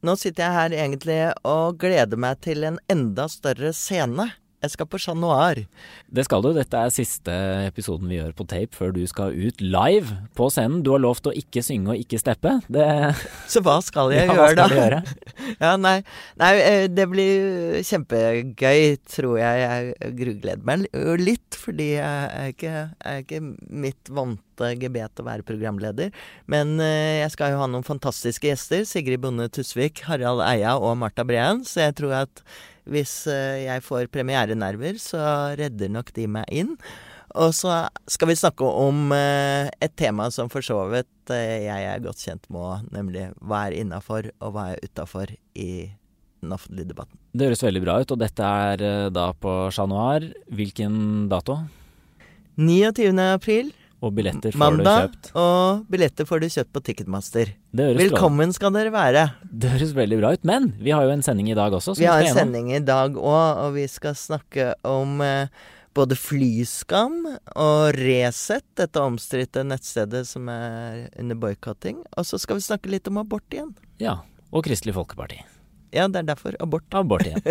Nå sitter jeg her egentlig og gleder meg til en enda større scene. Jeg skal på Chat Noir. Det skal du. Dette er siste episoden vi gjør på tape før du skal ut live på scenen. Du har lovt å ikke synge og ikke steppe. Det Så hva skal jeg Ja, hva skal da? gjøre? Ja, nei, nei, eh, det blir kjempegøy, tror jeg. Jeg grugleder meg litt, fordi jeg er ikke, jeg er ikke mitt vante gebet å være programleder. Men eh, jeg skal jo ha noen fantastiske gjester. Sigrid Bonde Tusvik, Harald Eia og Marta Breen. Så jeg tror at hvis eh, jeg får premierenerver, så redder nok de meg inn. Og så skal vi snakke om eh, et tema som for så vidt eh, jeg er godt kjent med, nemlig hva er innafor og hva er utafor i den offentlige debatten. Det høres veldig bra ut, og dette er da på Chat Noir. Hvilken dato? 29. april, Og billetter får mandag, du kjøpt? og billetter får du kjøpt på Ticketmaster. Det høres, bra, Velkommen skal dere være. det høres veldig bra ut. Men vi har jo en sending i dag også. Vi har en sending i dag òg, og vi skal snakke om eh, både flyskam og Resett, dette omstridte nettstedet som er under boikotting. Og så skal vi snakke litt om abort igjen. Ja. Og Kristelig Folkeparti. Ja, det er derfor abort. Abort igjen.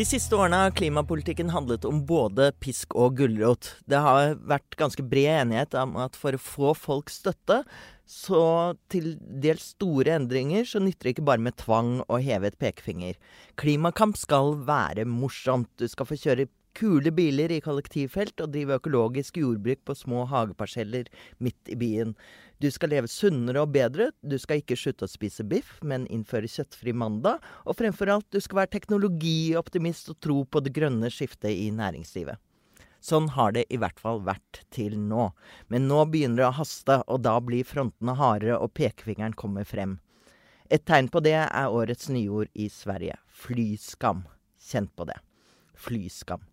De siste årene har klimapolitikken handlet om både pisk og gulrot. Det har vært ganske bred enighet om at for å få folks støtte, så til dels store endringer, så nytter det ikke bare med tvang og hevet pekefinger. Klimakamp skal være morsomt. Du skal få kjøre kule biler i kollektivfelt og drive økologisk jordbruk på små hageparseller midt i byen. Du skal leve sunnere og bedre. Du skal ikke slutte å spise biff, men innføre kjøttfri mandag. Og fremfor alt, du skal være teknologioptimist og tro på det grønne skiftet i næringslivet. Sånn har det i hvert fall vært til nå. Men nå begynner det å haste, og da blir frontene hardere og pekefingeren kommer frem. Et tegn på det er årets nyord i Sverige. Flyskam. Kjent på det. Flyskam.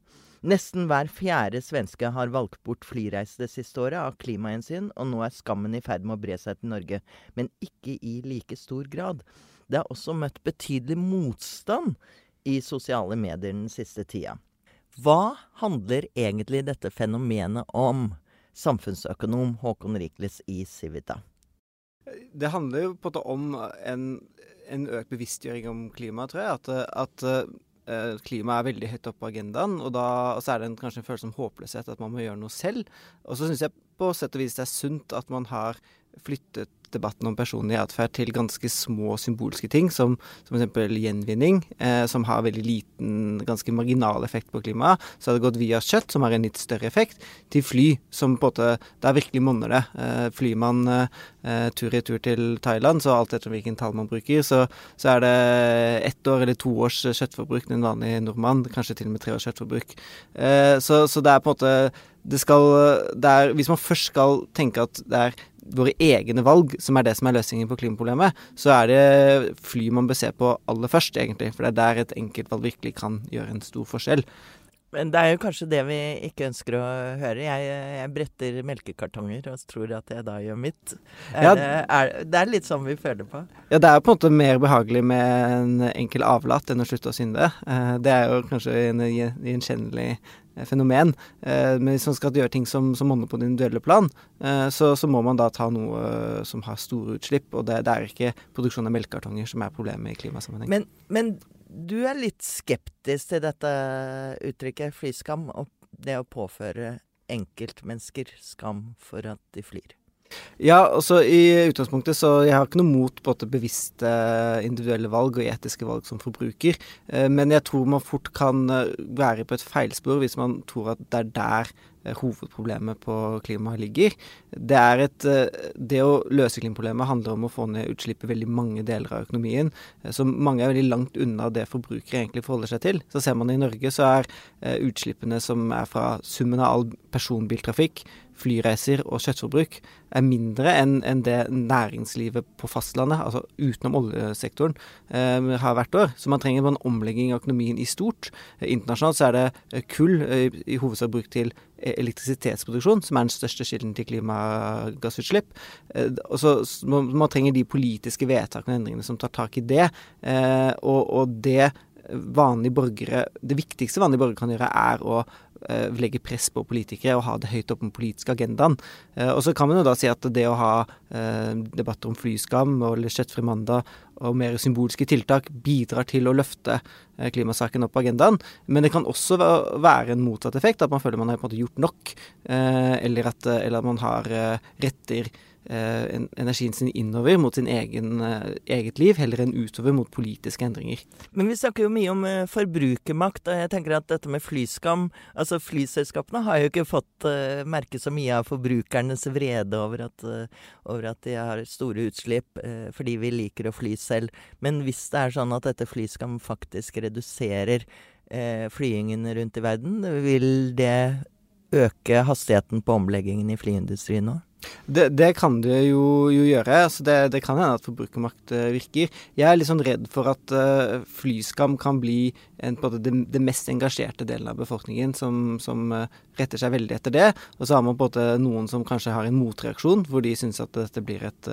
Nesten hver fjerde svenske har valgt bort flyreise det siste året av klimahensyn, og nå er skammen i ferd med å bre seg til Norge, men ikke i like stor grad. Det har også møtt betydelig motstand i sosiale medier den siste tida. Hva handler egentlig dette fenomenet om? Samfunnsøkonom Håkon Rikles i Civita. Det handler jo på en måte om en, en økt bevisstgjøring om klima, tror jeg. At, at eh, klima er veldig høyt oppe på agendaen. Og, da, så er det en, kanskje en følelse om håpløshet, at man må gjøre noe selv. Og så syns jeg på sett og vis det er sunt at man har flyttet debatten om personlig atferd til ganske små symbolske ting, som, som f.eks. gjenvinning, eh, som har veldig liten, ganske marginal effekt på klimaet. Så har det gått via kjøtt, som har en litt større effekt, til fly, som på en måte Der virkelig monner det. Eh, flyr man eh, tur-retur til Thailand, så alt etter hvilken tall man bruker, så, så er det ett år eller to års kjøttforbruk en vanlig nordmann, kanskje til og med tre års kjøttforbruk. Eh, så, så det er på en måte det skal, det er, Hvis man først skal tenke at det er våre egne valg som er det som er løsningen på klimaproblemet, så er det fly man bør se på aller først, egentlig. For det er der et enkeltvalg virkelig kan gjøre en stor forskjell. Men det er jo kanskje det vi ikke ønsker å høre. Jeg, jeg bretter melkekartonger og tror at jeg da gjør mitt. Er Ja. det, er, det er litt sånn vi føler på. Ja, det er på en måte mer behagelig med en enkel avlat enn å slutte å synde. Eh, Det er jo kanskje en gjenkjennelig fenomen. Eh, Men hvis man skal gjøre ting som, som monner på det individuelle plan, eh, så, så må man da ta noe eh, som har store utslipp. Og det, det er ikke produksjon av melkekartonger som er problemet i klimasammenheng. Men, men du er litt skeptisk til dette uttrykket flyskam, og det å påføre enkeltmennesker skam for at de flyr. Ja, altså i utgangspunktet så jeg har ikke noe mot både bevisste individuelle valg og etiske valg som forbruker, eh, men jeg tror man fort kan eh, være på et feilspor hvis man tror at det er der eh, hovedproblemet på klimaet ligger. Det, et, det å løse klimaproblemet handler om å få ned utslipp i veldig mange deler av økonomien, som mange er veldig langt unna det forbrukere egentlig forholder seg til. Så ser man i Norge så er utslippene som er fra summen av all personbiltrafikk, flyreiser og kjøttforbruk er mindre enn en det næringslivet på fastlandet, altså utenom oljesektoren, eh, har hvert år. Så man trenger en omlegging av økonomien i stort. Eh, internasjonalt så er det eh, kull eh, i hovedsak brukt til elektrisitetsproduksjon, som er den største kilden til klimagassutslipp. Eh, og så man, man, trenger de politiske vedtakene og endringene som tar tak i det. Eh, og, og det vanlige borgere Det viktigste vanlige borgere kan gjøre, er å legge press på politikere og ha det høyt oppe på den politiske agendaen. Uh, og så kan man jo da si at det å ha uh, debatter om flyskam eller kjøttfri mandag og mer symbolske tiltak bidrar til å løfte klimasaken opp på agendaen. Men det kan også være en motsatt effekt, at man føler man har gjort nok, eller at, eller at man har retter eh, energien sin innover mot sin egen eh, eget liv, heller enn utover mot politiske endringer. Men vi snakker jo mye om eh, forbrukermakt, og jeg tenker at dette med flyskam Altså flyselskapene har jo ikke fått uh, merke så mye av forbrukernes vrede over at, uh, over at de har store utslipp uh, fordi vi liker å fly selv. Men hvis det er sånn at dette flyskam faktisk reduserer flyingen rundt i verden, vil det øke hastigheten på omleggingen i flyindustrien nå? Det, det, kan det jo, jo gjøre. Altså det, det, kan hende at forbrukermakt uh, virker. Jeg er litt sånn redd for at uh, flyskam kan bli en, det, det, mest engasjerte delen av befolkningen som, som uh, retter seg veldig etter det. Og så har man på en måte noen som kanskje har en motreaksjon, hvor de syns at dette blir et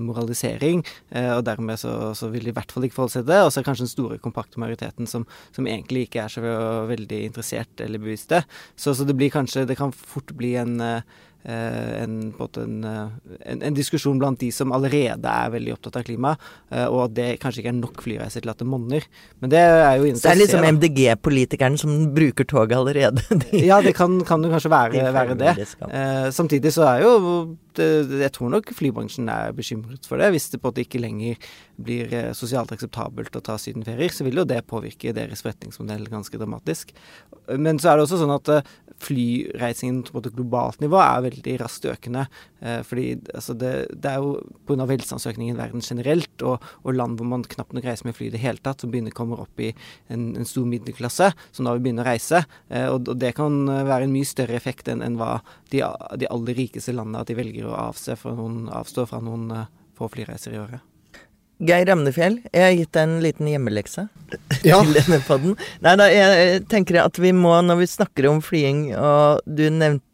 moralisering. og dermed så, så, vil de i hvert fall ikke forholde seg til det. Og så er det kanskje den store, kompakte majoriteten som, som, egentlig ikke er så veldig interessert eller bevisste. Så, så det blir kanskje Det kan fort bli en Eh, en, en, eh, en, en, diskusjon blant de som allerede er veldig opptatt av klima, eh, og at det kanskje ikke er nok flyreiser til at det monner. Men det er jo Så det er liksom MDG-politikerne som bruker toget allerede? De, ja, det kan, kan jo kanskje være, være det. Eh, samtidig så er jo det, Jeg tror nok flybransjen er bekymret for det. Hvis det på en måte ikke lenger blir sosialt akseptabelt å ta sydenferier, så vil jo det påvirke deres forretningsmodell ganske dramatisk. Men så er det også sånn at flyreisingen på et globalt nivå er veldig raskt økende. Eh, fordi altså det, det, er jo pga. velstandsøkningen i verden generelt, og, og, land hvor man knapt nok reiser med fly i det hele tatt, som begynner å komme opp i en, en stor middelklasse, som da vil begynne å reise. Eh, og, og, det kan være en mye større effekt enn, enn hva de, de, aller rikeste landene at de velger å avstå fra noen, avstå fra noen uh, få flyreiser i året. Geir Emnefjell, jeg har gitt deg en liten hjemmelekse ja. til denne podden. Nei da, jeg tenker at vi må, når vi snakker om flying, og du nevnte,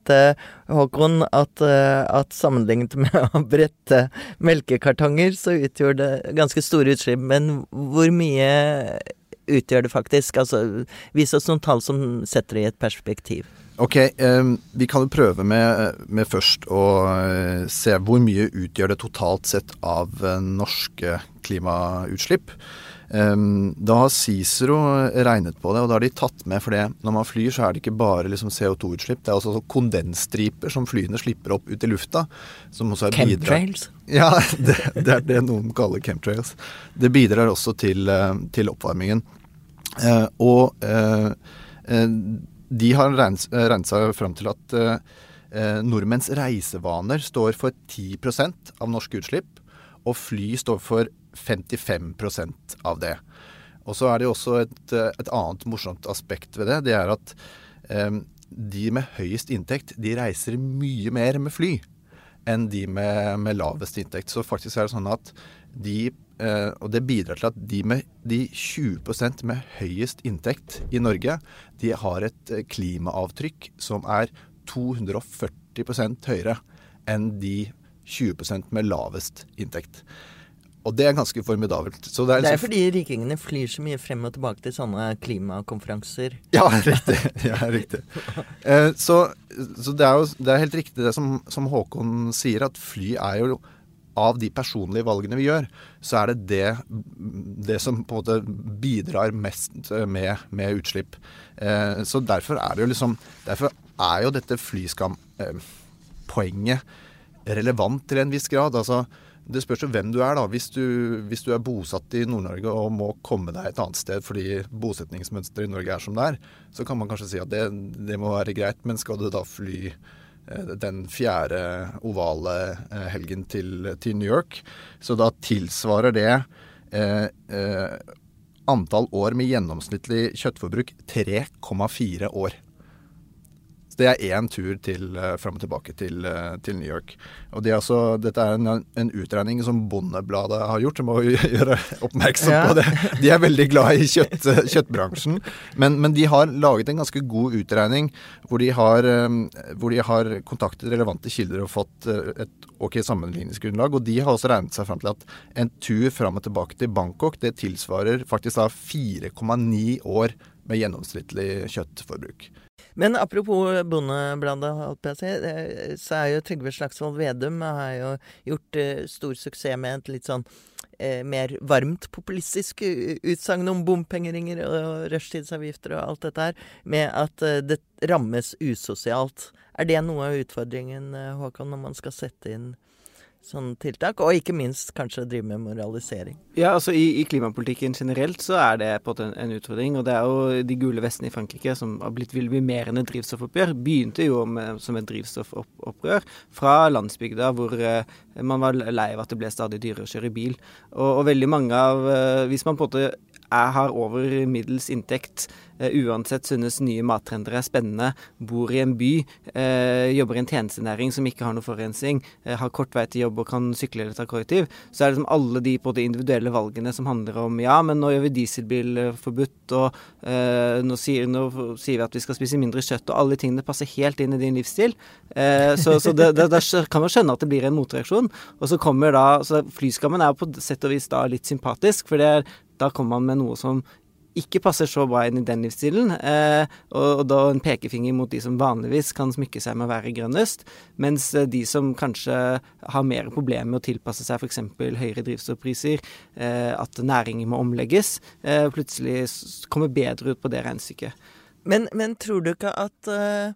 Håkon, at, eh, at sammenlignet med å brette melkekartonger, så utgjør det ganske store utslipp. Men hvor mye utgjør det faktisk? Altså, vis oss noen tall som setter det i et perspektiv. Ok, um, vi kan jo prøve med, med først å uh, se hvor mye utgjør det totalt sett av norske klimautslipp. Um, da har Cicero regnet på det, og da har de tatt med for det. Når man flyr, så er det ikke bare liksom, CO2-utslipp. Det er også kondensstriper som flyene slipper opp ut i lufta. Som også er Chemtrails? Ja, det, det, er det noen kaller chemtrails. Det bidrar også til, uh, til oppvarmingen. og de har regnet, seg fram til at eh, eh nordmenns reisevaner står for 10% av norske utslipp, og fly står for 55% av det. Og så er det jo også et, eh, et, annet morsomt aspekt ved det. Det er at eh, de med høyest inntekt, de reiser mye mer med fly enn de med, med lavest inntekt. Så faktisk er det sånn at de Uh, og det bidrar til at de med de 20% med høyest inntekt i Norge, de har et uh, klimaavtrykk som er 240% høyere enn de 20% med lavest inntekt. Og det er ganske formidabelt. det, er, det er fordi rikingene flyr så mye frem og tilbake til sånne klimakonferanser. Ja, riktig. Ja, riktig. Eh, så, så det, er jo, det er helt riktig det som, som Håkon sier, at fly er jo av de personlige valgene vi gjør, så er det det, det som på en måte bidrar mest med, med utslipp. Eh, så derfor er det jo liksom Derfor er jo dette flyskampoenget eh, relevant til en viss grad. Altså, det spørs jo hvem du er, da. Hvis du, hvis du er bosatt i Nord-Norge og må komme deg et annet sted fordi bosetningsmønsteret i Norge er som det er, så kan man kanskje si at det, det må være greit. Men skal du da fly Eh, den fjerde ovale eh, helgen til, til, New York. Så da tilsvarer det eh, eh, antall år med gjennomsnittlig kjøttforbruk 3,4 år. Så Det er én tur til, uh, fram og tilbake til, uh, til New York. Og de altså, Dette er en, en, utregning som Bondebladet har gjort, som må gjøre oppmerksom på det. De er veldig glad i kjøtt, kjøttbransjen. Men, men, de har laget en ganske god utregning hvor de har, hvor de har kontaktet relevante kilder og fått et ok sammenligningsgrunnlag. Og de har også regnet seg fram til at en tur fram og tilbake til Bangkok det tilsvarer faktisk da 4,9 år med gjennomsnittlig kjøttforbruk. Men apropos Bondebladet, så er jo Trygve Slagsvold Vedum har jo gjort uh, stor suksess med et litt sånn eh, mer varmt populistisk utsagn om bompengeringer og rushtidsavgifter og alt dette her, med at uh, det rammes usosialt. Er det noe av utfordringen, Håkon, når man skal sette inn sånne tiltak, og ikke minst kanskje drive med moralisering. Ja, altså i, i klimapolitikken generelt så er det på en, en, utfordring. Og det er jo de gule vestene i Frankrike som har blitt vil bli mer enn et drivstoffoppgjør. Begynte jo med, som et drivstoffopprør fra landsbygda, hvor uh, man var lei av at det ble stadig dyrere å kjøre bil. Og, og veldig mange av uh, Hvis man på en måte er, har over middels inntekt, uansett synes nye mattrender er spennende, bor i en by, uh, jobber i en tjenestenæring som ikke har noe forurensning, uh, har kort vei til jobb og kan sykle eller ta kollektiv, så er det liksom alle de på de individuelle valgene som handler om ja, men nå gjør vi dieselbil forbudt, og nå sier, nå, sier, vi at vi skal spise mindre kjøtt, og alle tingene passer helt inn i din livsstil. så, så det, det, det, kan man skjønne at det blir en motreaksjon. Og så kommer da så Flyskammen er på sett og vis da litt sympatisk, for det er da kommer man med noe som ikke passer så bra inn i den livsstilen, eh, og, og, da en pekefinger mot de som vanligvis kan smykke seg med å være grønnest, mens eh, de som kanskje har mer problemer med å tilpasse seg f.eks. høyere drivstoffpriser, eh, at næringer må omlegges, eh, plutselig kommer bedre ut på det regnestykket. Men, men tror du ikke at, uh,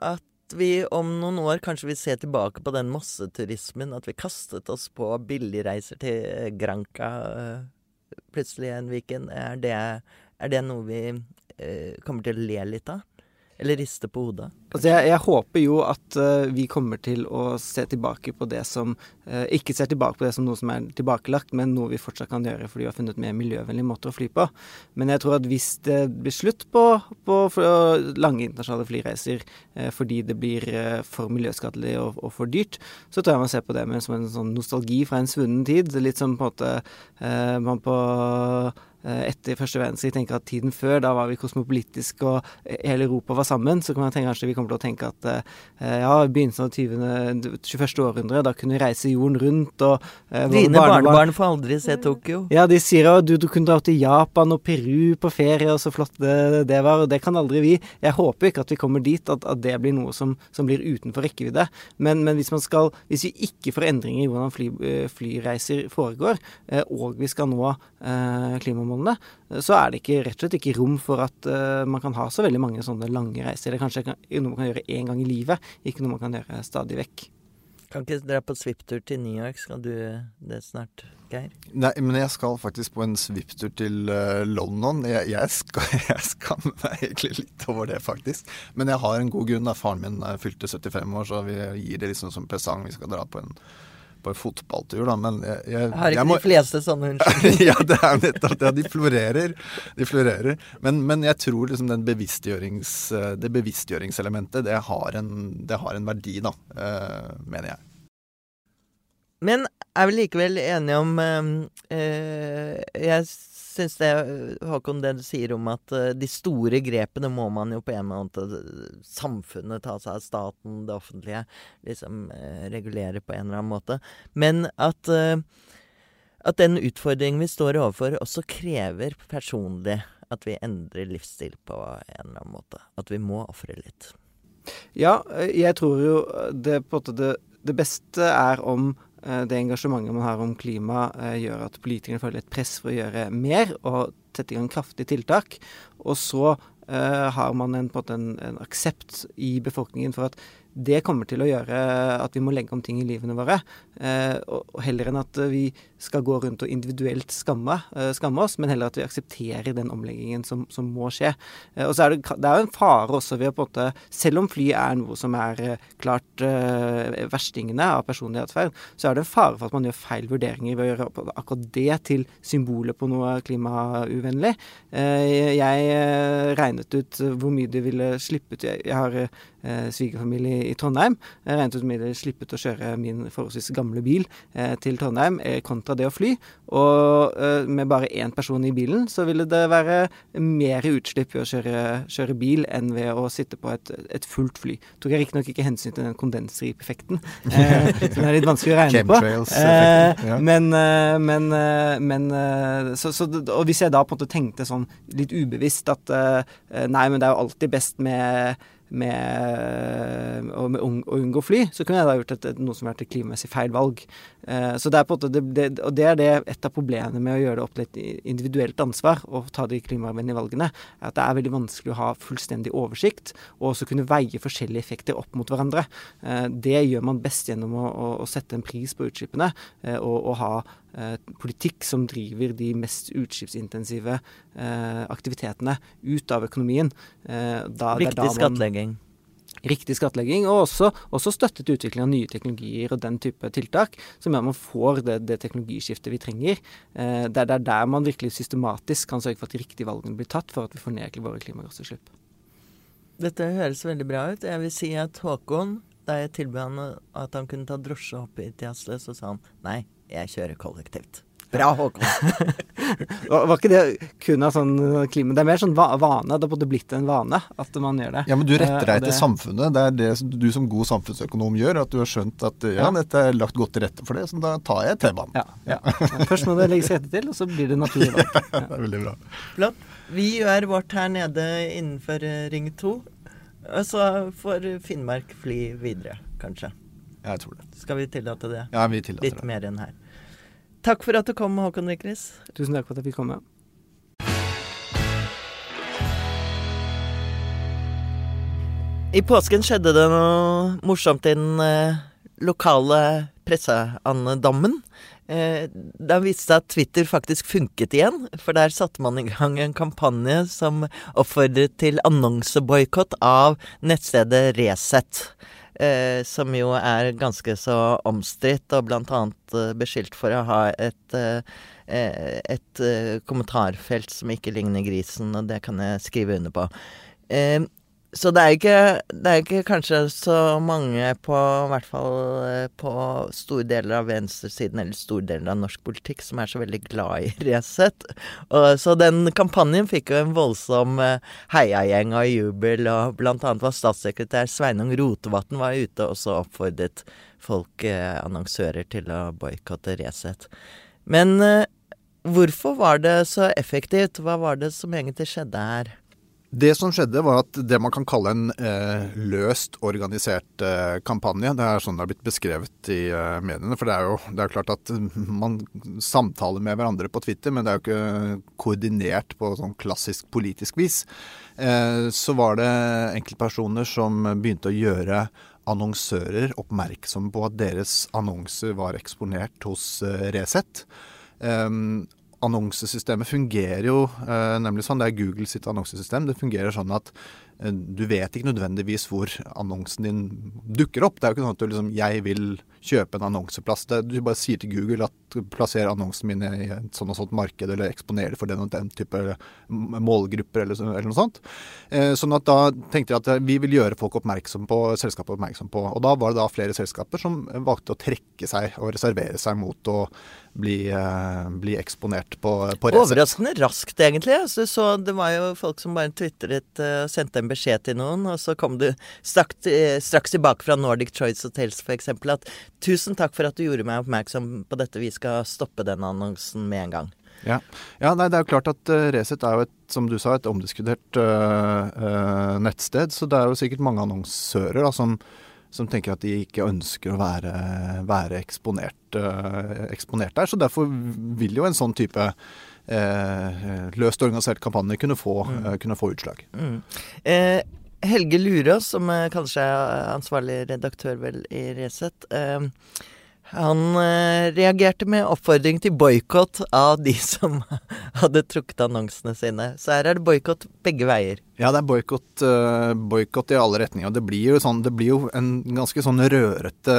at vi om noen år kanskje vil se tilbake på den masseturismen, at vi kastet oss på billigreiser til Granca plutselig en weekend, er det, er det noe vi eh, kommer til å le litt av? Eller riste på hodet? Altså jeg, jeg, håper jo at uh, vi kommer til å se tilbake på det som uh, Ikke ser tilbake på det som noe som er tilbakelagt, men noe vi fortsatt kan gjøre fordi vi har funnet mer miljøvennlige måter å fly på. Men jeg tror at hvis det blir slutt på, på lange internasjonale flyreiser uh, fordi det blir for miljøskadelig og, og, for dyrt, så tror jeg man ser på det med, som en sånn nostalgi fra en svunnen tid. Litt som på en måte man på etter første verdenskrig tenker at tiden før, da var vi kosmopolitiske og hele Europa var sammen, så kan man tenke, kanskje vi kommer til å tenke at eh, ja, i begynnelsen av 20. 21. århundre, da kunne vi reise jorden rundt og eh, Dine barnebarn får aldri se Tokyo. Ja, de sier at du, du, kunne dra til Japan og Peru på ferie, og så flott det, det var. Og det kan aldri vi. Jeg håper ikke at vi kommer dit, at, at det blir noe som, som blir utenfor rekkevidde. Men, men, hvis man skal Hvis vi ikke får endringer i hvordan fly, flyreiser foregår, og vi skal nå eh, klimamålene så er det ikke, rett og slett ikke rom for at uh, man kan ha så veldig mange sånne lange reiser. Det er kanskje noe man kan gjøre én gang i livet, ikke noe man kan gjøre stadig vekk. Kan ikke dra på svipptur til New York, skal du det snart, Geir? Nei, men jeg skal faktisk på en svipptur til uh, London. Jeg, jeg, skal, jeg, skammer meg egentlig litt over det, faktisk. Men jeg har en god grunn. da Faren min fylte 75 år, så vi gir det liksom som presang. Vi skal dra på en på en fotballtur, da, men jeg, jeg Har ikke må... de fleste sånne unnskyldninger? ja, det er nettopp det. De florerer. De florerer. Men, men jeg tror liksom den bevisstgjørings, det bevisstgjøringselementet, det har en, det har en verdi, da, uh, mener jeg. Men er vi likevel enige om uh, Jeg syns det, Håkon, det du sier om at uh, de store grepene må man jo på en måte Samfunnet ta seg av, staten, det offentlige, liksom regulere på en eller annen måte. Men at, at den utfordringen vi står overfor, også krever personlig at vi endrer livsstil på en eller annen måte. At vi må ofre litt. Ja, jeg tror jo det det, det beste er om det engasjementet man har om klima, eh, gjør at politikerne føler et press for å gjøre mer og sette i gang kraftige tiltak. Og så uh, har man en, en, en, aksept i befolkningen for at det kommer til å gjøre at vi må legge om ting i livene våre. Eh, og heller enn at vi skal gå rundt og individuelt skamme, eh, skamme oss, men heller at vi aksepterer den omleggingen som, som må skje. Eh, og så er det, det er jo en fare også ved å på en måte Selv om fly er noe som er klart verstingene av personlig atferd, så er det en fare for at man gjør feil vurderinger ved å gjøre akkurat det til symbolet på noe klimauvennlig. Jeg regnet ut hvor mye de ville slippe ut. Jeg har eh, svigerfamilie i Trondheim. Jeg regnet ut med at de slippet å kjøre min forholdsvis gamle bil eh, til Trondheim eh, kontra det å fly. Og eh, med bare én person i bilen, så ville det være mer utslipp ved å kjøre, kjøre bil enn ved å sitte på et, et fullt fly. Tok jeg riktignok ikke hensyn til den kondensripeffekten, eh, som er litt vanskelig å regne på. Eh, ja. Men, eh, men, men så, så, Og hvis jeg da på en måte tenkte sånn litt ubevisst at nei, men det er jo alltid best med med å, med å unngå fly, så kunne jeg da gjort et, noe som har vært et klimamessig feil valg. Eh, så det er på en måte, det, det, Og det er det et av problemene med å gjøre det opp til et individuelt ansvar og ta de klimavennlige valgene, er at det er veldig vanskelig å ha fullstendig oversikt og også kunne veie forskjellige effekter opp mot hverandre. Eh, det gjør man best gjennom å, å, å sette en pris på utslippene eh, og, og ha politikk som driver de mest utslippsintensive eh, aktivitetene ut av økonomien. Eh, da, Riktig skattlegging. Riktig skattlegging, og også, også støtte til utvikling av nye teknologier og den type tiltak, som gjør at man får det, det teknologiskiftet vi trenger. Eh, det, er der man virkelig systematisk kan sørge for at de riktige valgene blir tatt for at vi får ned våre klimagassutslipp. Dette høres veldig bra ut. Jeg vil si at Håkon, da jeg tilbød han at han kunne ta drosje opp hit til Asle, så sa han nei, jeg kjører kollektivt. Bra, Håkon. var ikke det kun av sånn klima Det er mer sånn vane. Det har både blitt en vane at man gjør det. Ja, men du retter deg etter det... samfunnet. Det er det du som god samfunnsøkonom gjør. At du har skjønt at ja, dette er lagt godt til rette for det, så da tar jeg T-banen. Ja, ja. Først må det legges rette til, og så blir det naturlig valg. Ja. det er veldig bra. Flott. Vi gjør vårt her nede innenfor eh, Ring 2. Og så får Finnmark fly videre, kanskje. Jeg tror det. Skal vi tillate det? Ja, vi tillater Litt det. mer enn her. Takk for at du kom, Håkon Vikris. Tusen takk for at jeg fikk komme. I påsken skjedde det noe morsomt i den eh, lokale presseandedammen. Eh, det viste seg at Twitter faktisk funket igjen, for der satte man i gang en kampanje som oppfordret til annonseboikott av nettstedet Resett eh, som jo er ganske så omstridt, og annet eh, beskyldt for å ha et, eh, eh et eh, kommentarfelt som ikke ligner grisen, og det kan jeg skrive under på. Eh, så det er, ikke, det er ikke kanskje så mange på hvert fall eh, på store deler av venstresiden eller store deler av norsk politikk som er så veldig glad i Resett. så den kampanjen fikk jo en voldsom eh, heiagjeng av jubel, og blant annet var statssekretær Sveinung Rotevatn var ute og så oppfordret folk, eh, annonsører, til å boikotte Resett. Men hvorfor var det så effektivt? Hva var det som egentlig skjedde her? Det som skjedde, var at det man kan kalle en eh, løst organisert eh, kampanje Det er sånn det har blitt beskrevet i eh, mediene. For det er jo det er klart at man samtaler med hverandre på Twitter, men det er jo ikke koordinert på sånn klassisk politisk vis. Eh, så var det enkeltpersoner som begynte å gjøre annonsører oppmerksomme på at deres annonser var eksponert hos eh, Resett. Um, annonsesystemet fungerer jo eh, nemlig sånn. Det er Google sitt annonsesystem. Det fungerer sånn at du vet ikke nødvendigvis hvor annonsen din dukker opp. Det er jo ikke sånn at du liksom Jeg vil kjøpe en annonseplass. Du bare sier til Google at plasser annonsen min i et sånn og sånt marked, eller eksponer det for den og den type målgrupper, eller, eller noe sånt. Eh, sånn at da tenkte jeg at vi vil gjøre folk oppmerksom på, selskapet oppmerksom på. Og da var det da flere selskaper som valgte å trekke seg og reservere seg mot å bli, bli eksponert på, på. Overraskende raskt, egentlig. Så, så, det var jo folk som bare tvitret sendte en beskjed til noen, og så kom du straks, uh, straks tilbake fra Nordic Choice Hotels f.eks. at 'tusen takk for at du gjorde meg oppmerksom på dette, vi skal stoppe den annonsen med en gang'. Ja, ja nei, det er jo klart at uh, Resett er jo et, som du sa, et omdiskutert uh, nettsted. Så det er jo sikkert mange annonsører da, som som tenker at de ikke ønsker å være, være eksponert, uh, eksponert, der. Så derfor vil jo en sånn type uh, løst organisert kampanje kunne få, mm. uh, kunne få utslag. Mm. Helge Lurås, som kanskje er ansvarlig redaktør vel i Resett, Han eh, reagerte med oppfordring til boikott av de som hadde trukket annonsene sine. Så her er det boikott begge veier. Ja, det er boikott i alle retninger. Det blir, jo sånn, det blir jo en ganske sånn rørete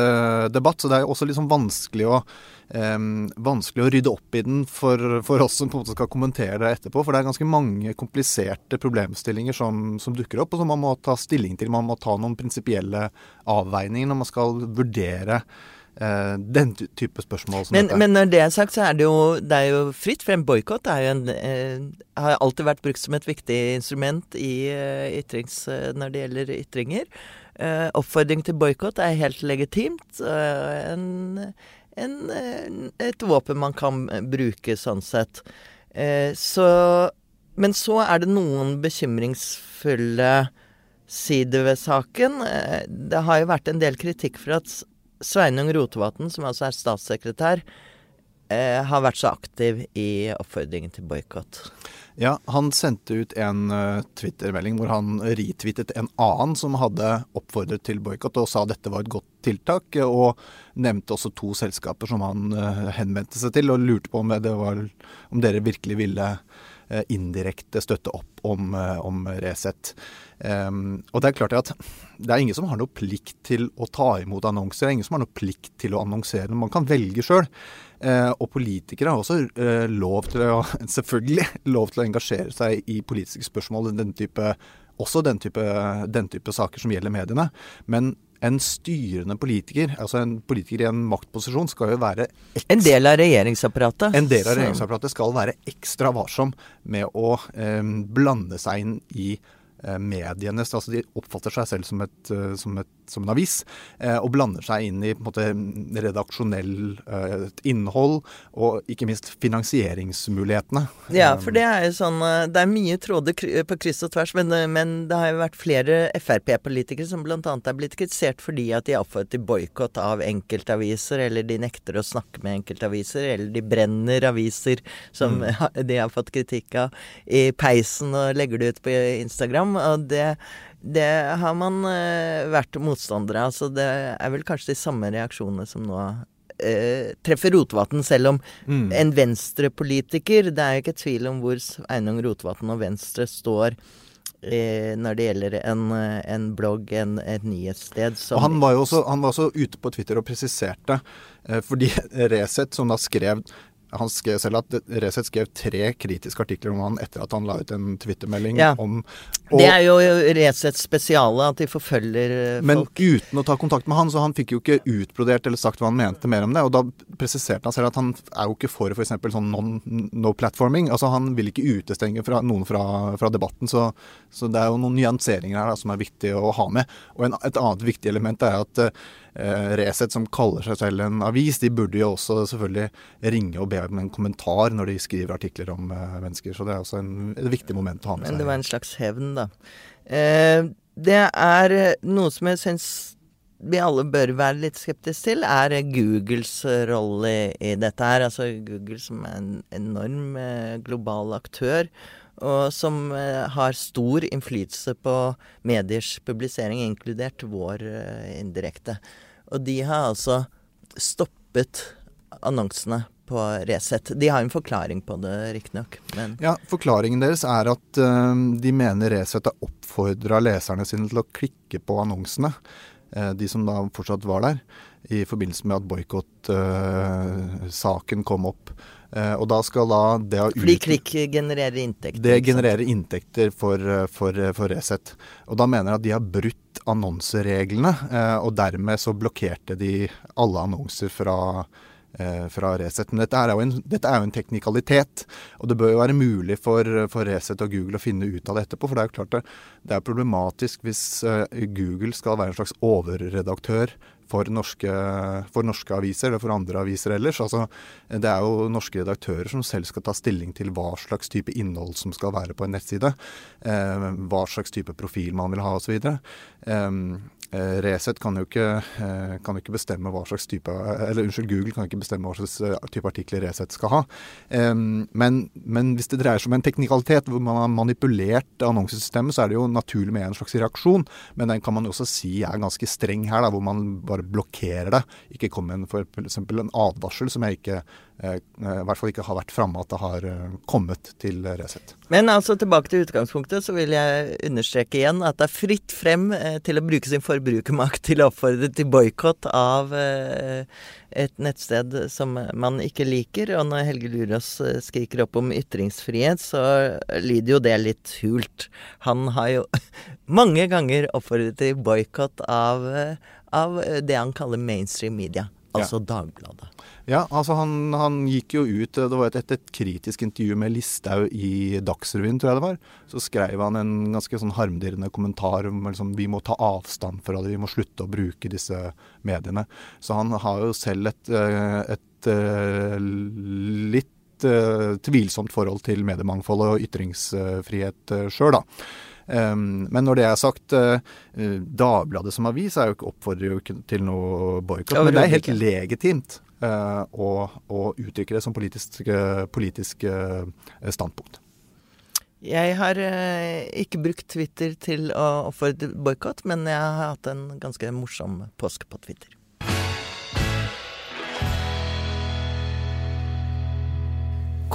debatt, så det er også litt sånn vanskelig å vanskelig å rydde opp i den for, for, oss som på en måte skal kommentere det etterpå. For det er ganske mange kompliserte problemstillinger som, som, dukker opp, og som man må ta stilling til. Man må ta noen prinsipielle avveininger når man skal vurdere Uh, den type spørsmål som men. Men når det er sagt, så er det jo, det er jo fritt frem. Boikott eh, har alltid vært brukt som et viktig instrument i, eh, ytrings, når det gjelder ytringer. oppfordring til boikott er helt legitimt. En, en, et våpen man kan bruke sånn sett. så Men så er det noen bekymringsfulle sider ved saken. Det har jo vært en del kritikk for at Sveinung Rotevatn, som altså er statssekretær, eh, har vært så aktiv i oppfordringen til boikott. Ja, han sendte ut en uh, Twitter-melding hvor han retweetet en annen som hadde oppfordret til boikott, og sa dette var et godt tiltak. Og nevnte også to selskaper som han uh, henvendte seg til, og lurte på om, var, om dere virkelig ville indirekte støtte opp om, om Resett. Um, og det er klart at det er ingen som har noe plikt til å ta imot annonser. Det er ingen som har noe plikt til å annonsere. Man kan velge sjøl. Uh, og politikere har også uh, lov til å selvfølgelig lov til å engasjere seg i politiske spørsmål. Den type, også den type, den type saker som gjelder mediene. Men en styrende politiker, altså en politiker i en maktposisjon, skal jo være En del av regjeringsapparatet. En del av regjeringsapparatet skal være ekstra varsom med å eh, blande seg inn i Eh, mediene altså De oppfatter seg selv som, et, eh, som, et, som en avis, eh, og blander seg inn i måte, redaksjonell innhold og ikke minst finansieringsmulighetene. Ja, for det er jo sånn Det er mye tråder på kryss og tvers, men, men det har jo vært flere Frp-politikere som bl.a. er blitt kritisert fordi at de har oppfordret til boikott av enkeltaviser, eller de nekter å snakke med enkeltaviser, eller de brenner aviser som mm. de har fått kritikk av i peisen og legger det ut på Instagram og det, det har man uh, vært motstandere av. Så det er vel kanskje de samme reaksjonene som nå uh, treffer Rotevatn, selv om mm. en venstrepolitiker Det er jo ikke tvil om hvor Einung Rotevatn og Venstre står uh, når det gjelder en, en blogg, en, et nyhetssted som han var jo også, han var også ute på Twitter og presiserte, fordi Resett, som da skrev han skrev selv at Resett skrev tre kritiske artikler om han etter at han la ut en twittermelding ja. om og, Det er jo Resets spesiale, at de forfølger eh, folk. Men uten å ta kontakt med han, så han fikk jo ikke utbrodert eller sagt hva han mente mer om det. Og da presiserte han selv at han er jo ikke for f.eks. sånn no platforming. Altså han vil ikke utestenge fra, noen fra, fra debatten. Så, så, det er jo noen nyanseringer her da, som er viktig å ha med. Og en, et annet viktig element er at eh, Resett, som kaller seg selv en avis, de burde jo også selvfølgelig ringe og be om en kommentar når de skriver artikler om eh, mennesker. Så det er også en, et viktig moment å ha med seg. Men det var en slags hevn, da. Eh, det er noe som jeg syns vi alle bør være litt skeptiske til, er Googles rolle i, dette her. Altså Google som er en enorm eh, global aktør, og som eh, har stor innflytelse på mediers publisering, inkludert vår eh, indirekte. Og de har altså stoppet annonsene på Resett. De har en forklaring på det, riktignok. Ja, forklaringen deres er at uh, de mener Resett har oppfordra leserne sine til å klikke på annonsene. Uh, de som da fortsatt var der, i forbindelse med at boikottsaken uh, kom opp. Og da skal da det ha Fordi klikk genererer inntekter? Det genererer inntekter for, for, for Resett. Og da mener jeg at de har brutt annonsereglene, og dermed så blokkerte de alle annonser fra eh, fra Resett. Men dette er, en, dette er, jo en, teknikalitet, og det bør jo være mulig for, for Resett og Google å finne ut av det etterpå. For det er jo klart det, det er problematisk hvis eh, Google skal være en slags overredaktør for norske, for norske, aviser, eller for andre aviser ellers. Altså, det er jo norske redaktører som selv skal ta stilling til hva slags type innhold som skal være på en nettside. Eh, hva slags type profil man vil ha osv. Eh, Resett kan jo ikke, eh, kan ikke bestemme hva slags type Eller unnskyld, Google kan ikke bestemme hva slags eh, type artikler Resett skal ha. Men, men hvis det dreier seg om en teknikalitet hvor man har manipulert annonsesystemet, så er det jo naturlig med en slags reaksjon. Men den kan man jo også si er ganske streng her, da, hvor man bare blokkerer det. Ikke kom med eksempel en advarsel som jeg ikke eh, i hvert fall ikke har vært framme at det har eh, kommet til Resett. Men altså tilbake til utgangspunktet, så vil jeg understreke igjen at det er fritt frem eh, til å bruke sin forbrukermakt til å oppfordre til boikott av eh, et nettsted som man ikke liker. Og når Helge Lurås eh, skriker opp om ytringsfrihet, så lyder jo det litt hult. Han har jo mange ganger oppfordret til boikott av, eh, av det han kaller mainstream media, altså Dagbladet. Ja, altså han, han gikk jo ut Det var et, et, et kritisk intervju med Listhaug i Dagsrevyen, tror jeg det var. Så skrev han en ganske sånn harmdirrende kommentar om liksom, vi må ta avstand fra det, vi må slutte å bruke disse mediene. Så han har jo selv et, eh, et, et litt uh, tvilsomt forhold til mediemangfold og ytringsfrihet sjøl, da. Um, men når det er sagt, uh, Dagbladet som avis er jo ikke, oppfordrer jo ikke til noe boikott. Men det er helt legitimt uh, å, å, uttrykke det som politisk, politisk uh, standpunkt. Jeg har ikke brukt Twitter til å oppfordre boikott, men jeg har hatt en ganske morsom påske på Twitter.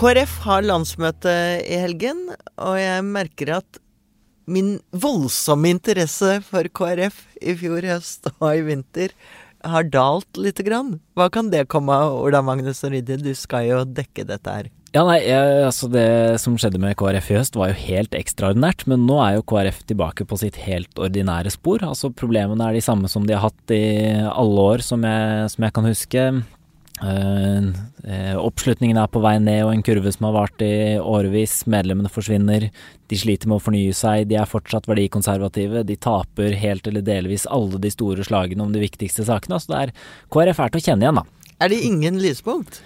KrF har landsmøte i helgen, og jeg merker at min voldsomme interesse for KrF i fjor høst og i vinter har dalt lite grann. Hva kan det komme av, Ola Magnus og Ryddi? Du skal jo dekke dette her. Ja, nei, jeg, altså Det som skjedde med KrF i høst var jo helt ekstraordinært, men nå er jo KrF tilbake på sitt helt ordinære spor. Altså Problemene er de samme som de har hatt i alle år, som jeg, som jeg kan huske. Uh, uh, oppslutningen er på vei ned, og en kurve som har vart i årevis. Medlemmene forsvinner. De sliter med å fornye seg. De er fortsatt verdikonservative. De taper helt eller delvis alle de store slagene om de viktigste sakene. Så det er KrF er til å kjenne igjen, da. Er det ingen lyspunkt?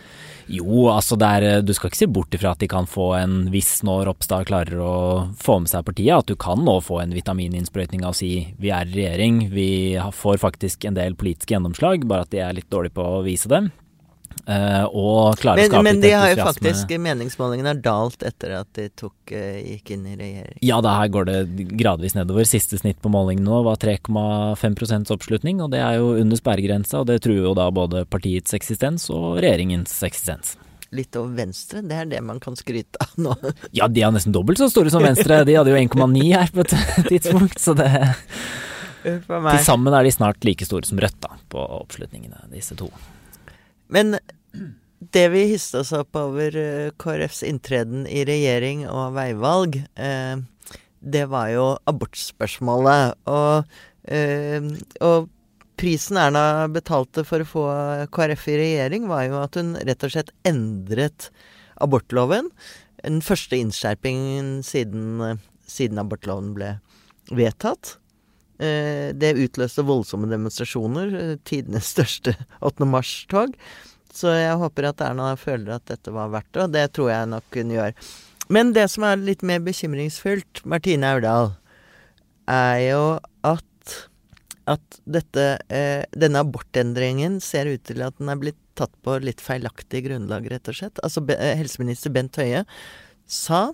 Jo, altså er, du skal ikke se bort ifra at de kan få en viss når Ropstad klarer å få med seg partiet. At du kan nå få en vitamininnsprøytning av å si vi er i regjering, vi får faktisk en del politiske gjennomslag, bare at de er litt dårlige på å vise det. Uh, og klare men, å skape men de har jo faktisk meningsmålingene har dalt etter at de tok, uh, gikk inn i regjering. Ja, da her går det gradvis nedover. Siste snitt på målingen nå var 3,5% oppslutning, og det er jo under sperregrensa, og det truer jo da både partiets eksistens og regjeringens eksistens. Litt over Venstre, det er det man kan skryte av nå. Ja, de er nesten dobbelt så store som Venstre. De hadde jo 1,9 her på et tidspunkt, så det Til sammen er de snart like store som Rødt, da, på oppslutningene, disse to. Men det vi hisset oss opp over eh, KrFs inntreden i regjering og veivalg, eh, det var jo abortspørsmålet. Og, eh, og prisen Erna betalte for å få KrF i regjering, var jo at hun rett og slett endret abortloven. Den første innskjerpingen siden, siden abortloven ble vedtatt. Eh, Det utløste voldsomme demonstrasjoner. eh, Tidenes største 8. mars-tog. Så jeg håper at Erna føler at dette var verdt det, og det tror jeg nok hun gjør. Men det som er litt mer bekymringsfullt, Martine Aurdal, er jo at, at dette, eh, denne abortendringen ser ut til at den er blitt tatt på litt feilaktig grunnlag, rett og slett. Altså, eh, helseminister Bent Høie sa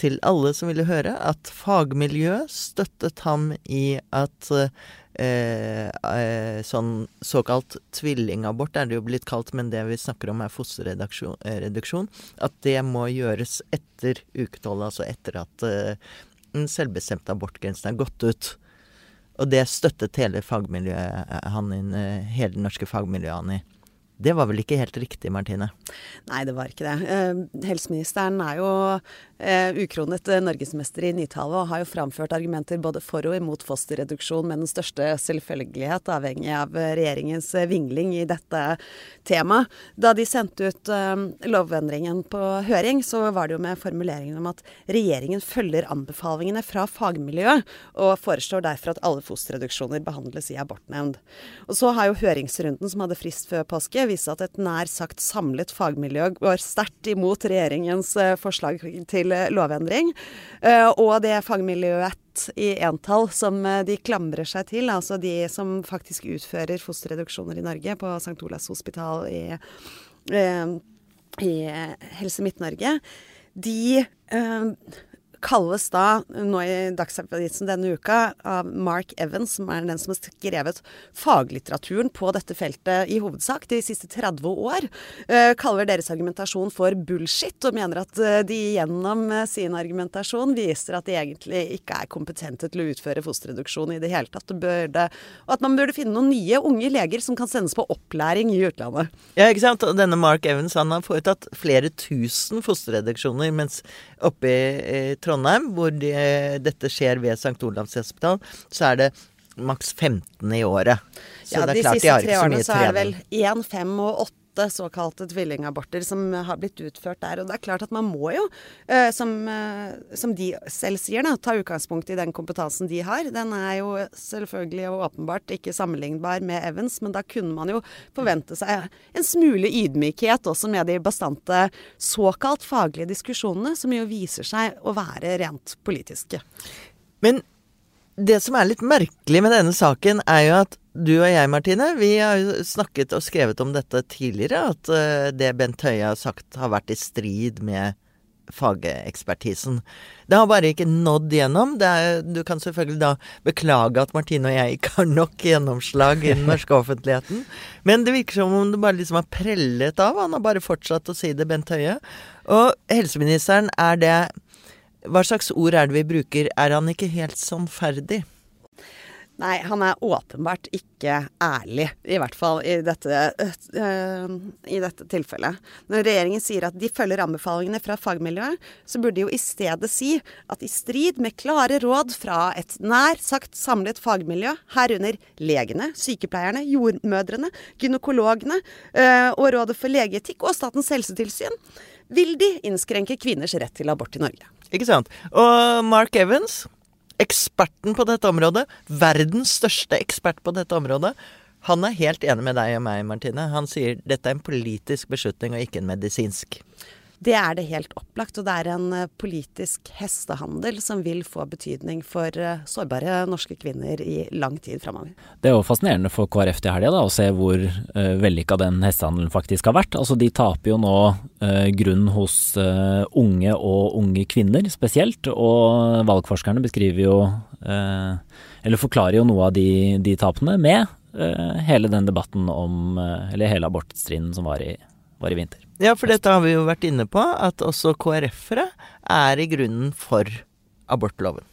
til alle som ville høre, at fagmiljøet støttet ham i at eh, eh, sånn såkalt tvillingabort er det jo blitt kalt, men det vi snakker om er fosterreduksjon. At det må gjøres etter uke altså etter at eh, den selvbestemte abortgrensen er gått ut. Og det støttet hele fagmiljøet han inn, eh, hele det norske fagmiljøet han i. Det var vel ikke helt riktig, Martine? Nei, det var ikke det. Eh, helseministeren er jo eh, ukronet norgesmester i nytale og har jo framført argumenter både for og imot fosterreduksjon med den største selvfølgelighet, avhengig av eh, regjeringens eh, vingling i dette temaet. Da de sendte ut eh, lovendringen på høring, så var det jo med formuleringen om at regjeringen følger anbefalingene fra fagmiljøet, og foreslår derfor at alle fosterreduksjoner behandles i abortnemnd. Og så har jo høringsrunden som hadde frist før påske, vist at et nær sagt samlet fagmiljø går sterkt imot regjeringens eh, forslag til eh, lovendring. Eh, og det fagmiljøet i entall som eh, de klamrer seg til. Altså de som faktisk utfører fosterreduksjoner i Norge på St. Olavs hospital i, i Helse Midt-Norge. De kalles da, nå i Dagsavisen denne uka, av Mark Evans, som er den som har skrevet faglitteraturen på dette feltet i hovedsak de siste 30 år, uh, kaller deres argumentasjon for bullshit, og mener at uh, de gjennom uh, sin argumentasjon viser at de egentlig ikke er kompetente til å utføre fosterreduksjon i det hele tatt. Og at man burde finne noen nye unge leger som kan sendes på opplæring i utlandet. Ja, ikke sant. Og denne Mark Evans han har foretatt flere tusen fosterreduksjoner, mens oppe i Trondheim, hvor de, dette skjer ved St. Olavs hospital, så er det maks 15 i året. Så ja, det er de klart de har ikke så mye trening. De siste tre årene så er det vel 1, 5 og 8 såkalte tvillingaborter som har blitt utført der. Og det er klart at man må jo, eh, som, eh, som de selv sier, da, ta utgangspunkt i den kompetansen de har. Den er jo selvfølgelig og åpenbart ikke sammenlignbar med Evans, men da kunne man jo forvente seg en smule ydmykhet også med de bastante såkalt faglige diskusjonene, som jo viser seg å være rent politiske. Men det som er litt merkelig med denne saken, er jo at du og jeg, Martine, vi har jo snakket og skrevet om dette tidligere. At uh, det Bent Høie har sagt har vært i strid med fagekspertisen. Det har bare ikke nådd gjennom. Er, du kan selvfølgelig da beklage at Martine og jeg ikke har nok gjennomslag i den norske offentligheten. Men det virker som om det bare liksom har prellet av. Han har bare fortsatt å si det, Bent Høie. Og helseministeren, er det hva slags ord er det vi bruker? Er han ikke helt sannferdig? Nei, han er åpenbart ikke ærlig, i hvert fall i dette, øh, i dette, tilfellet. Når regjeringen sier at de følger anbefalingene fra fagmiljøet, så burde de jo i stedet si at i strid med klare råd fra et nær sagt samlet fagmiljø, herunder legene, sykepleierne, jordmødrene, gynekologene øh, og Rådet for legeetikk og Statens helsetilsyn, vil de innskrenke kvinners rett til abort i Norge. Ikke sant. Og Mark Evans, eksperten på dette området, verdens største ekspert på dette området, han er helt enig med deg og meg, Martine. Han sier dette er en politisk beslutning og ikke en medisinsk. Det er det helt opplagt, og det er en eh, politisk hestehandel som vil få betydning for eh, sårbare norske kvinner i lang tid framover. Det er jo fascinerende for KrF til helga å se hvor uh, vellykka den hestehandelen faktisk har vært. Altså De taper jo nå uh, grunn hos uh, unge og unge kvinner spesielt, og valgforskerne beskriver jo uh, eller forklarer jo noe av de, de tapene med hele den debatten om Eller hele abortstriden som var i, var i vinter. Ja, for dette har vi jo vært inne på, at også KrF-ere er i grunnen for abortloven.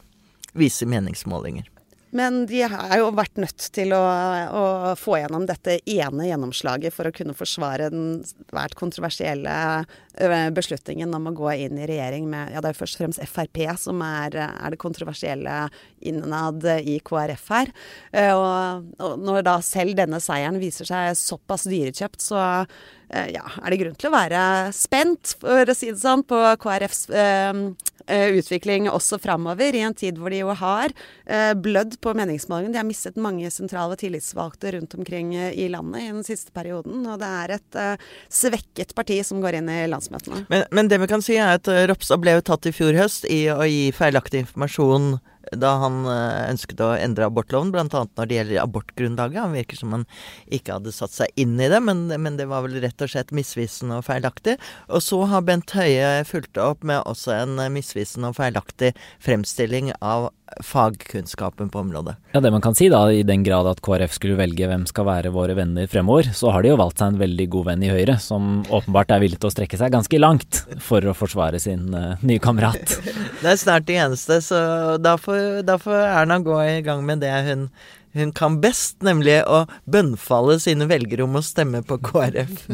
Viser meningsmålinger. Men de har jo vært nødt til å, å, få gjennom dette ene gjennomslaget for å kunne forsvare den svært kontroversielle beslutningen om å gå inn i regjering med Ja, det er først og fremst Frp som er, er det kontroversielle innad i KrF her. Og, og når da selv denne seieren viser seg såpass dyrekjøpt, så ja, er det grunn til å være spent, for å si det sånn, på KrFs Eh, utvikling også framover, i en tid hvor de jo har eh, blødd på meningsmålingene. De har mistet mange sentrale tillitsvalgte rundt omkring eh, i landet i den siste perioden. Og det er et svekket parti som går inn i landsmøtene. Men, men det vi kan si er at Ropstad ble jo tatt i fjor høst i å gi feilaktig informasjon da han eh, ønsket å endre abortloven, bl.a. når det gjelder abortgrunnlaget. Han virker som han ikke hadde satt seg inn i det, men, men, det var vel rett og slett misvisende og feilaktig. Og så har Bent Høie fulgt opp med også en misvisende og feilaktig fremstilling av fagkunnskapen på området. Ja, Det man kan si da, i den grad at KrF skulle velge hvem skal være våre venner fremover, så har de jo valgt seg en veldig god venn i Høyre, som åpenbart er villig til å strekke seg ganske langt for å forsvare sin uh, nye kamerat. det er snart de eneste, så da får, da får Erna gå i gang med det hun hun kan best, nemlig å bønnfalle sine velgere om å stemme på KrF.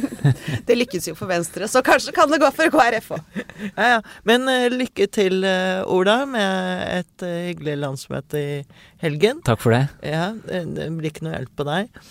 det lykkes jo for Venstre, så kanskje kan det gå for KrF òg. ja, ja. Men uh, lykke til, uh, Ola, med et uh, hyggelig landsmøte i helgen. Takk for det. Ja, det, det blir ikke noe hjelp på deg.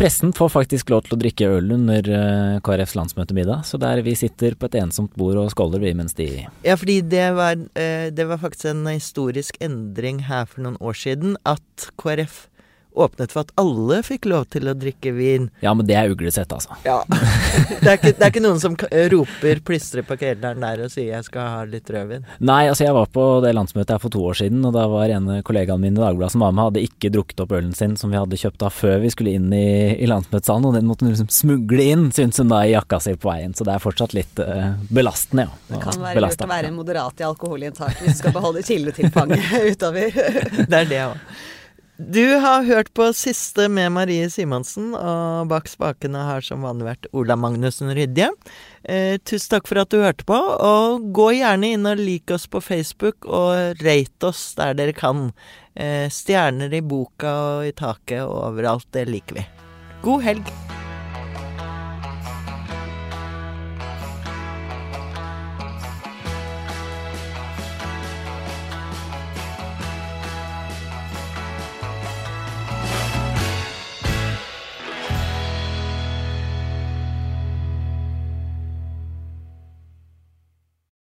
Pressen får faktisk lov til å drikke øl under uh, KrFs landsmøtemiddag, så der vi sitter på et ensomt bord og skåler vi mens de Ja, fordi det var, uh, det var faktisk en historisk endring her for noen år siden at KrF åpnet for at alle fikk lov til å drikke vin. Ja, men det er uglesett, altså. Ja. det, er ikke, det, er ikke, noen som roper plystrer på kelneren der og sier 'jeg skal ha litt rødvin'? Nei, altså jeg var på det landsmøtet her for to år siden, og da var en kollegaen min i Dagbladet som var med, hadde ikke drukket opp ølen sin som vi hadde kjøpt av før vi skulle inn i, i landsmøtesalen, og den måtte hun liksom smugle inn, syntes hun da, i jakka si på veien. Så det er fortsatt litt uh, belastende, ja. Det kan være lurt å være moderat i alkoholinntak hvis du skal beholde kildetilfanget utover. det er det òg. Du har hørt på siste med Marie Simonsen, og bak spakene har som vanlig vært Ola Magnussen Rydje. Eh, tusen takk for at du hørte på, og gå gjerne inn og lik oss på Facebook, og rate oss der dere kan. Eh, stjerner i boka og i taket og overalt, det liker vi. God helg!